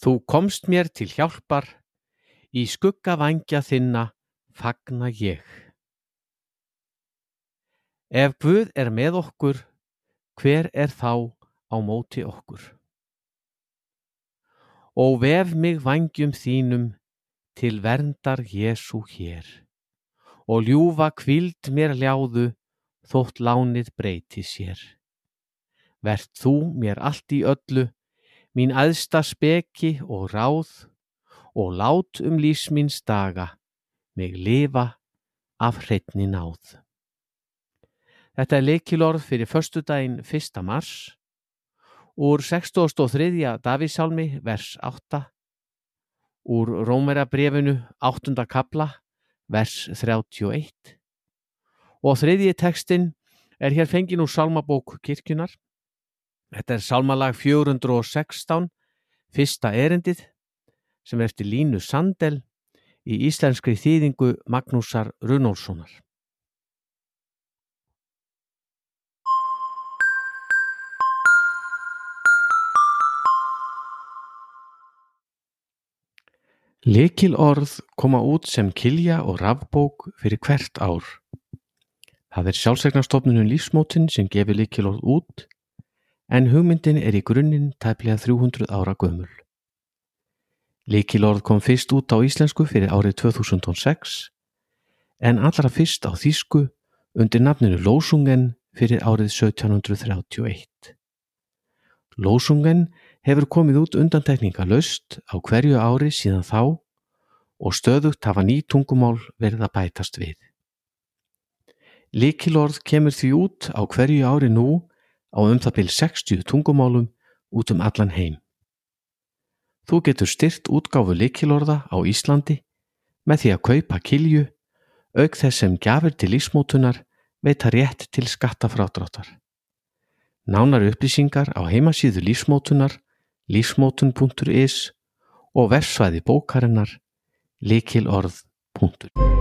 Þú komst mér til hjálpar, í skugga vængja þinna fagna ég. Ef Guð er með okkur, hver er þá á móti okkur? Og vef mig vangjum þínum til verndar Jésu hér og ljúfa kvild mér ljáðu þótt lánið breyti sér. Vert þú mér allt í öllu, mín aðsta speki og ráð og lát um lífsmins daga, mig lifa af hreitni náð. Þetta er leikilorð fyrir förstudaginn 1. mars úr 63. Davísálmi vers 8 úr Rómera brefinu 8. kapla vers 31 og þriðji tekstin er hér fengin úr Salmabók kirkjunar. Þetta er Salmalag 416, fyrsta erendið sem er eftir Línu Sandel í íslenskri þýðingu Magnúsar Runólfssonar. Lykilorð koma út sem kilja og rafbók fyrir hvert ár. Það er sjálfseignarstofnunum lífsmótin sem gefur lykilorð út en hugmyndin er í grunninn tæplega 300 ára gömul. Lykilorð kom fyrst út á íslensku fyrir árið 2006 en allra fyrst á þýsku undir nafninu Lósungen fyrir árið 1731. Lósungen hefur komið út undantekninga laust á hverju ári síðan þá og stöðugt hafa ný tungumál verið að bætast við. Likilorð kemur því út á hverju ári nú á um það byrj 60 tungumálum út um allan heim. Þú getur styrt útgáfu likilorða á Íslandi með því að kaupa kilju auk þess sem gjafir til lífsmótunar veita rétt til skattafrádráttar. Nánar upplýsingar á heimasíðu lífsmótunar lífsmótun.is og versvæði bókarinnar likilorð.is